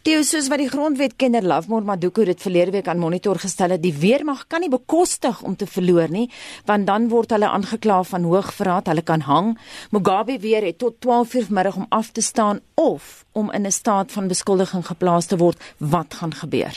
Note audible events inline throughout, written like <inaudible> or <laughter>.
Theo soos wat die grondwetkenner Lovemore Maduku dit verlede week aan Monitor gestel het, die weermag kan nie bekostig om te verloor nie, want dan word hulle aangekla van hoogverraad, hulle kan hang. Mugabe weer het tot 12:00 middag om af te staan of om in 'n staat van beskuldiging geplaas te word. Wat gaan gebeur?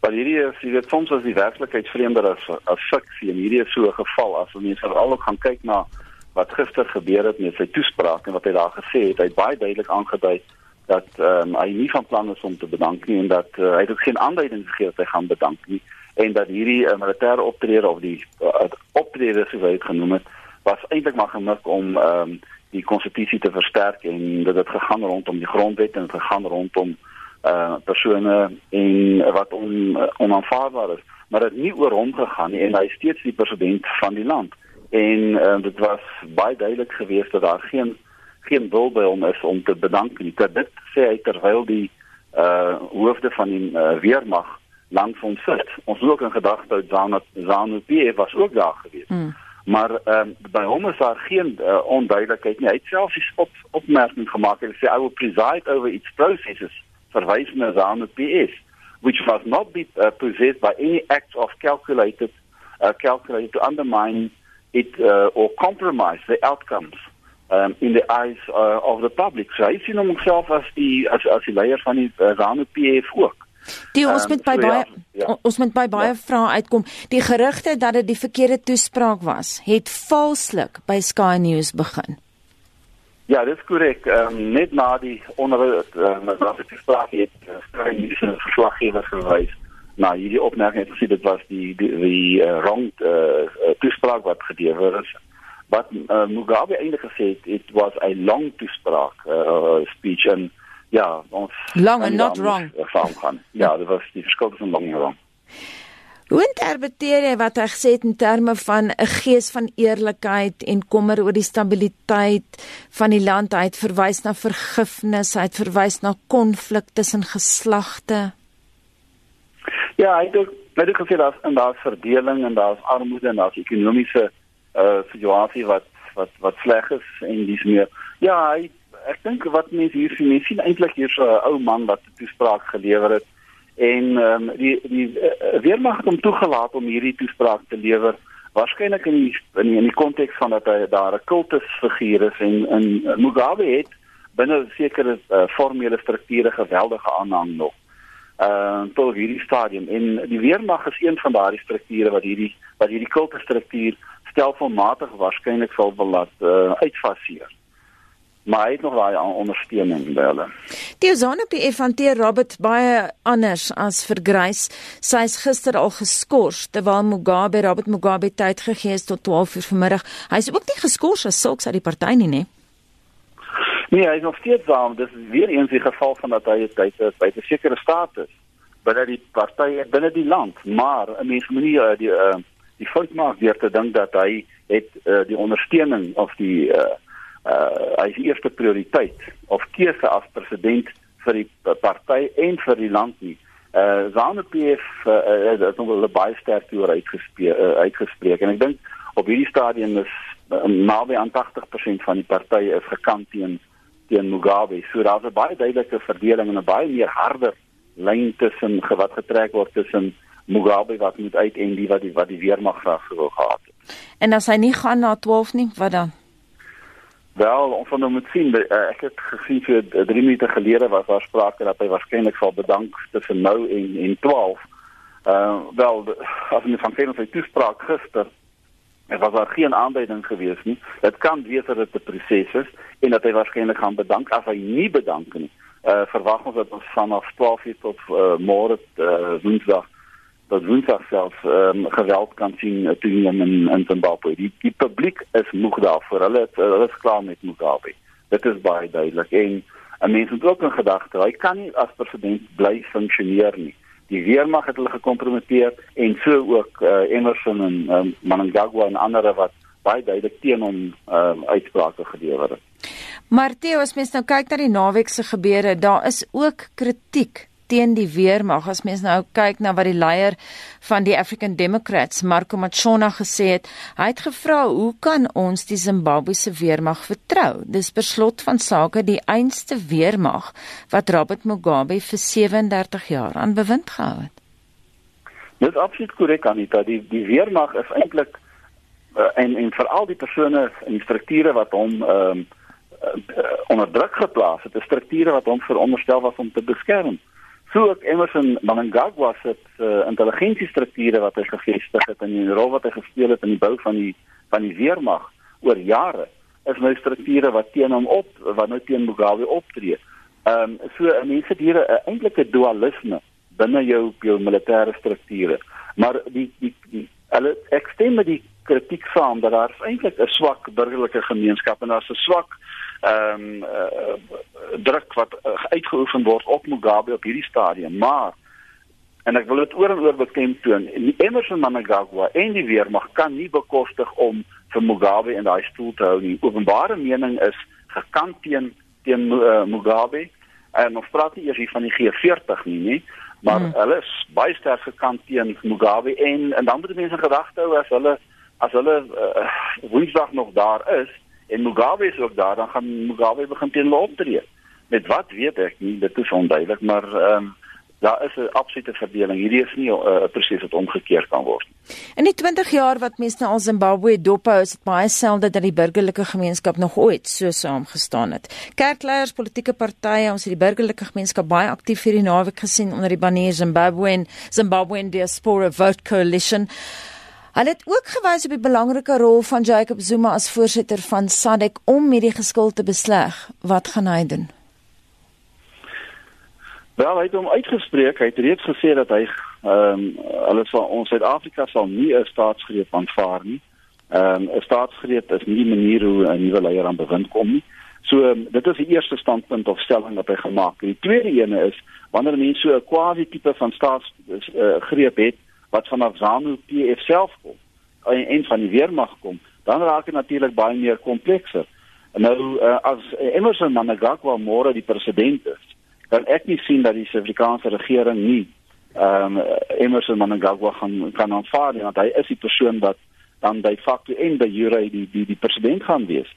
Maar hierdie is jy weet soms as die werklikheid vreemder as as fiksie en hierdie is so 'n geval as mense veral ook gaan kyk na wat gister gebeur het met sy toespraak en wat hy daar gesê het, hy het baie duidelik aangedui dat ehm um, hy nie van plan is om te bedank nie en dat uh, hy het ook geen aanduiding gegee dat hy gaan bedank nie en dat hierdie uh, militêre optrede of die uh, optrede soos hy dit genoem het was eintlik maar gemik om ehm um, die konstitusie te versterk en dat dit gegaan rondom die grondwet en gegaan rondom eh uh, persone en wat on, onaanvaarbaar is maar dit nie oor hom gegaan nie en hy steeds die president van die land en uh, dit was baie duidelik geweest dat daar geen geen wil by hom is om te bedank nie. Dit sê hy terwyl die uh hoofde van die uh, weermag langs hom sit. Ons ook in gedagte hou Zanu Zanu PF was ook daar gewees. Hmm. Maar ehm uh, by hom is daar geen uh, onduidelikheid nie. Hy het selfs die op, opmerking gemaak en sê I will preside over its processes verwys na Zanu PF which was not be uh, possessed by any act of calculated uh, calculated to undermine it uh, or compromise the outcomes um, in the eyes uh, of the public. So hy sien homself as die as as die leier van die uh, ZANU-PF ook. Die ons met um, by so, baie ja, ja. ons met by baie ja. vrae uitkom. Die gerugte dat dit die verkeerde toespraak was, het valslik by Sky News begin. Ja, dit is korrek. Ehm um, net na die ehm um, wat die toespraak het, uh, Sky News se verslaggewer verwys na hierdie opmerking het gesê dit was die die, die uh, wrong uh, toespraak wat gelewer is wat uh, Mugabe eintlik gesê het it was a long toespraak uh, speech en ja ons long and not wrong gaan. ja dit was die verskil tussen long en wrong Hoe interpreteer jy wat hy gesê het in terme van 'n gees van eerlikheid en kommer oor die stabiliteit van die land? Hy het verwys na vergifnis, hy het verwys na konflik tussen geslagte. Ja, hy het ook, hy het gesê daar's en daar's verdeling en daar's armoede en daar's ekonomiese uh situasie wat wat wat sleg is en dis meer ja hy, ek dink wat mense hier sien mense sien eintlik hier so 'n ou man wat 'n toespraak gelewer het en ehm um, die die uh, weermag het hom toegelaat om hierdie toespraak te lewer waarskynlik in die in die, die konteks van dat hy daar 'n kultusfiguur is en in Mugabe het binne sekere uh, formele strukture geweldige aanhang nog uh tot hierdie stadium en die weermag is een van daardie strukture wat hierdie wat hierdie kultusstruktuur stelselmatig waarskynlik sal wil laat uh, uitfaseer. Maar hy het nog daai ondersteuning by hulle. Die Zonopie efanteer Robert baie anders as vir Grace. Sy is gister al geskort terwyl Mugabe Robert Mugabe tyd gegee het tot 12:00 vm. Hy is ook nie geskort as sulks uit die party nie, nee. Nee, hy is nog steeds daar. Dis weer eens die geval van dat hy tyd is by 'n sekere status binne die party binne die land, maar 'n mens moet nie uh, die uh, die fout maak deur te dink dat hy het uh, die ondersteuning of die uh, uh, hy is eerste prioriteit of keuse as president vir die party en vir die land nie. Uh ZANU-PF uh, het nog 'n baie sterk oor uitgespreek uh, uitgespreek en ek dink op hierdie stadium is uh, naby aan 80% van die partye is gekant teen teen Mugabe. So daar's 'n baie duidelike verdeling en 'n baie meer harder lyn tussen wat getrek word tussen Mugabe wat moet uit en die wat die wat die weermag graag sou gehad het. En as hy nie gaan na 12 nie, wat dan? Wel, ons van hom moet sien, eh, ek het gesien vir 3 minute gelede was daar sprake dat hy waarskynlik sal bedank tussen nou en en 12. Uh wel, as jy van kyk na sy toespraak gister, er was daar geen aanduiding gewees nie. Dit kan wees dat dit 'n proses is en dat hy waarskynlik gaan bedank as hy nie bedank nie. Uh verwag ons dat ons vanaf 12:00 tot uh, môre uh, Woensdag dat Woensdag self um, geweld kan sien uh, toeneem in in Zimbabwe. Die die publiek is moeg daarvoor. Hulle het, hulle is klaar met Mugabe. Dit is baie duidelik en 'n mens moet ook in gedagte hou, hy kan nie as president bly funksioneer nie. Die weermag het hulle gekompromiteer en so ook uh, Emerson en um, Mnangagwa en ander wat baie duidelik teen hom um, uitsprake gelewer het. Maar Theo, as mens nou kyk na die naweek se gebeure, daar is ook kritiek teen die weermag. As mens nou kyk na wat die leier van die African Democrats, Marco Machona gesê het, hy het gevra, "Hoe kan ons die Zimbabwese weermag vertrou?" Dis beslot van sake die einste weermag wat Robert Mugabe vir 37 jaar aan bewind gehou het. Dit absoluut korrek Anita, die die weermag is eintlik uh, en en veral die persone en die strukture wat hom ehm um, uh, onder druk geplaas het, 'n strukture wat hom veronderstel was om te beskerm. So ook Emerson Mnangagwa se uh, intelligensiestrukture wat hy gevestig het en die rol wat hy gespeel het in die bou van die van die weermag oor jare is nou strukture wat teen hom op wat nou teen Mugabe optree. Ehm um, so mense het hier 'n eintlike dualisme binne jou jou militêre strukture. Maar die die die hulle ek stem met die kritiek saam dat daar eintlik 'n swak burgerlike gemeenskap en daar's 'n swak ehm um, uh, druk wat uh, uitgeoefen word op Mugabe op hierdie stadium. Maar en ek wil dit oor en oor beklemtoon, Emerson Mnangagwa en die weermag kan nie bekostig om vir Mugabe in daai stoel te hou nie. Openbare mening is gekant teen teen uh, Mugabe en ons praat nie eers hier van die G40 nie, nie maar hmm. hulle is baie sterk gekant teen Mugabe en en dan moet mense gedagte hou as hulle as hulle uh, woensdag nog daar is en Mugabe is ook daar dan gaan Mugabe begin teen hulle optree met wat weet ek nie dit is onduidelik maar ehm um, daar is 'n absolute verdeling. Hierdie is nie 'n uh, proses wat omgekeer kan word. In die 20 jaar wat mense nou al Zimbabwe dophou, is dit baie selde dat die burgerlike gemeenskap nog ooit so saamgestaan het. Kerkleiers, politieke partye, ons het die burgerlike gemeenskap baie aktief hierdie naweek gesien onder die banner Zimbabwe en Zimbabwe Diaspora Vote Coalition. Hulle het ook gewys op die belangrike rol van Jacob Zuma as voorsitter van SADC om hierdie geskil te besleg. Wat gaan hy doen? Wel, hy het hom uitgespreek. Hy het reeds gesê dat hy ehm um, alles van ons Suid-Afrika sal nie 'n staatsgreep aanvaar nie. Ehm um, 'n staatsgreep is nie die manier hoe 'n nuwe leier aan bewind kom nie. So um, dit is die eerste standpunt of stelling wat hy gemaak het. Die tweede ene is wanneer mense so 'n quasi tipe van staatsgreep uh, het wat vanaf ZANU PF self kom, en, en van die weermag kom, dan raak dit natuurlik baie meer komplekser. Nou uh, as Emerson Mnangagwa môre die president is, kan ek nie sien dat die Suid-Afrikaanse regering nie ehm um, Emerson Mnangagwa gaan kan aanvaar nie want hy is die persoon wat dan by facto en by jure die die die president gaan wees.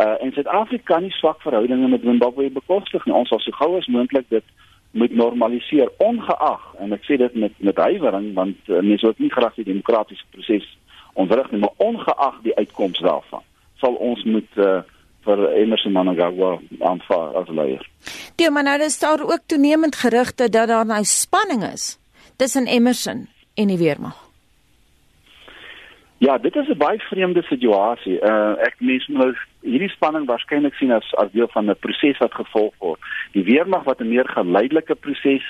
Uh en Suid-Afrika kan nie swak verhoudinge met Zimbabwe bekostig nie. Ons sal so gou as moontlik dit moet normaliseer ongeag en ek sê dit met met huiwering want uh, mense ook nie graag die demokratiese proses ontwrig nie, maar ongeag die uitkoms daarvan sal ons moet uh vir Emerson Mnangagwa aanvaar as leier. Die maar nou is daar ook toenemend gerugte dat daar nou spanning is tussen Emerson en die weermag. Ja, dit is 'n baie vreemde situasie. Uh ek mens nou hierdie spanning waarskynlik sien as as deel van 'n proses wat gevolg word. Die weermag wat 'n meer geleidelike proses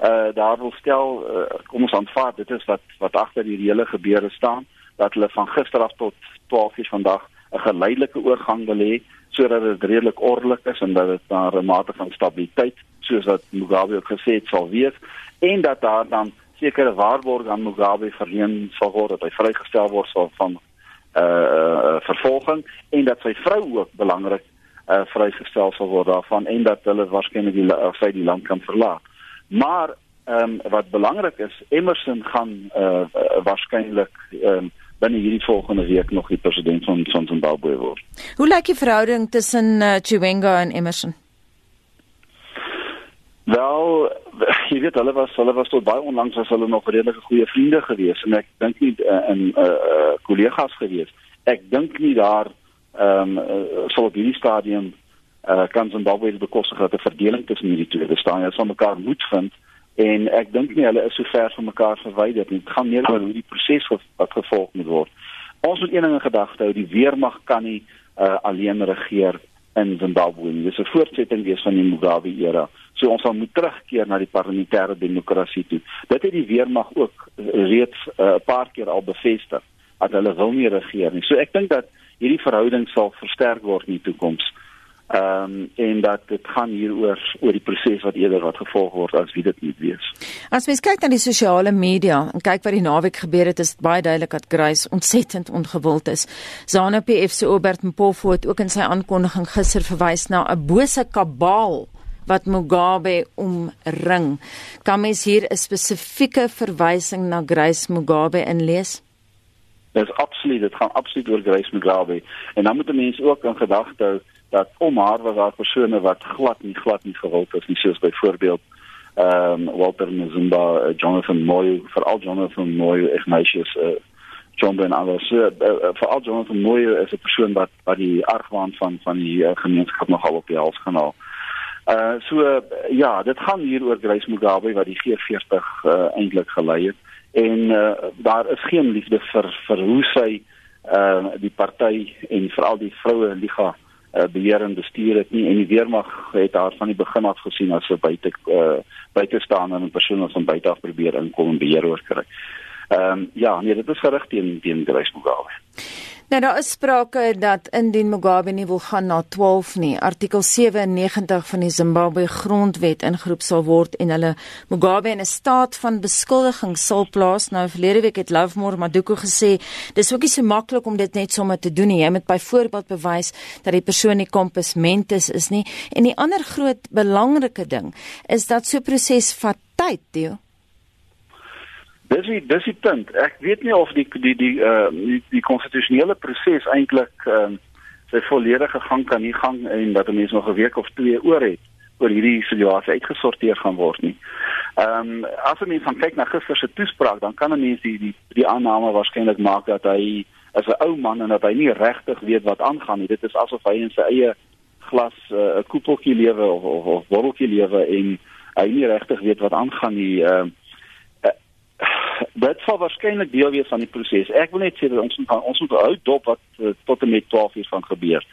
uh daar wil stel, uh, kom ons aanvaar dit is wat wat agter die hele gebeure staan dat hulle van gister af tot 12:00 vandag 'n geleidelike oorgang wil hê sodat dit redelik ordelik is en dat dit daar 'n mate van stabiliteit soos wat Mugabe ook gesê het sal wees en dat daar dan sekere waarborge aan Mugabe verleen sal word dat hy vrygestel word van van uh, uh vervolging en dat sy vrou ook belangrik uh vrygestel sal word daarvan en dat hulle waarskynlik die sy die land kan verlaat. Maar ehm um, wat belangrik is, Emerson gaan uh, uh waarskynlik ehm um, binne hierdie volgende week nog die president van van Zimbabwe word. Hoe lyk die verhouding tussen uh, Chiwenga en Emerson? Wel, <laughs> jy weet hulle was hulle was tot baie onlangs as hulle nog redelike goeie vriende gewees en ek dink nie uh, in 'n uh, uh, kollegas gewees. Ek dink nie daar ehm um, uh, sou op hierdie stadium uh, kan Zimbabwe bekostig dat 'n verdeling tussen hierdie twee bestaan. Hulle sal mekaar moet vind en ek dink nie hulle is so ver van mekaar verwyder nie. Dit gaan meer oor hoe die proses wat gevolg moet word. Ons moet een ding in gedagte hou, die weermag kan nie uh, alleen regeer in Zimbabwe nie. Dis 'n voortsetting wees van die Mugabe era. So ons sal moet terugkeer na die parlementêre demokrasie toe. Dit het die weermag ook reeds uh, 'n uh, paar keer al bevestig dat hulle wil nie regeer nie. So ek dink dat hierdie verhouding sal versterk word in die toekoms. Ehm um, en dat dit gaan hieroor oor die proses wat eerder wat gevolg word as wie dit moet wees. As mens kyk na die sosiale media en kyk wat die naweek gebeur het, is dit baie duidelik dat Grace ontsettend ongewild is. ZANU-PF se Obert Mpofu het ook in sy aankondiging gister verwys na 'n bose kabaal wat Mugabe omring. Kan mens hier 'n spesifieke verwysing na Grace Mugabe inlees? Dis absoluut, dit gaan absoluut oor Grace Mugabe. En dan moet mense ook in gedagte hou dat om haar was daar persone wat glad nie glad nie gewild is nie, soos byvoorbeeld ehm um, Walter Mzimba, uh, Jonathan Moyo, veral Jonathan Moyo, Ignatius uh, John Ben alles. So, uh, uh, veral Jonathan Moyo is 'n persoon wat wat die argwaan van van die uh, gemeenskap nogal op die hals gaan haal. Uh so uh, ja, dit gaan hier oor Grace Mugabe wat die G40 uh, eintlik gelei het en uh, daar is geen liefde vir vir hoe sy uh die party en veral die vroue liga uh, beheer en bestuur het nie en die weermag het haar van die begin af gesien as 'n buite uh buitestander en 'n persoon wat van buite af probeer inkom en beheer oorkry. Ehm um, ja, nee, dit is gerig teen teen Grace Mugabe. Nou daar is sprake dat indien Mugabe nie wil gaan na 12 nie, artikel 97 van die Zimbabwe grondwet ingeroep sal word en hulle Mugabe in 'n staat van beskuldiging sal plaas. Nou verlede week het Lovemore Maduku gesê, dis ook nie so maklik om dit net sommer te doen nie. Jy moet byvoorbeeld bewys dat die persoon nie kompus mentis is nie. En die ander groot belangrike ding is dat so 'n proses vat tyd, Theo. Dis die dis die punt. Ek weet nie of die die die uh die, die konstitusionele proses eintlik ehm uh, sy volledige gang kan hier gang en dat mense nog 'n week of twee oor het oor hierdie situasie uitgesorteer gaan word nie. Ehm um, as jy van kyk na gister se toespraak, dan kan 'n mens die die die aanname waarskynlik maak dat hy as 'n ou man en dat hy nie regtig weet wat aangaan nie. Dit is asof hy in sy eie glas 'n uh, koepeltjie lewe of of, of botteltjie lewe en hy nie regtig weet wat aangaan nie. Ehm uh, dit sal waarskynlik deel wees van die proses. Ek wil net sê dat ons moet ons moet hou dop wat uh, tot en met 12 uur van gebeur.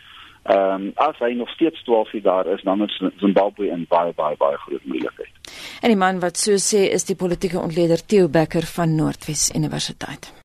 Ehm um, as hy nog steeds 12 uur daar is, dan is Zimbabwe in baie baie baie groot moeilikheid. En die man wat so sê is die politieke ontleder Theo Becker van Noordwes Universiteit.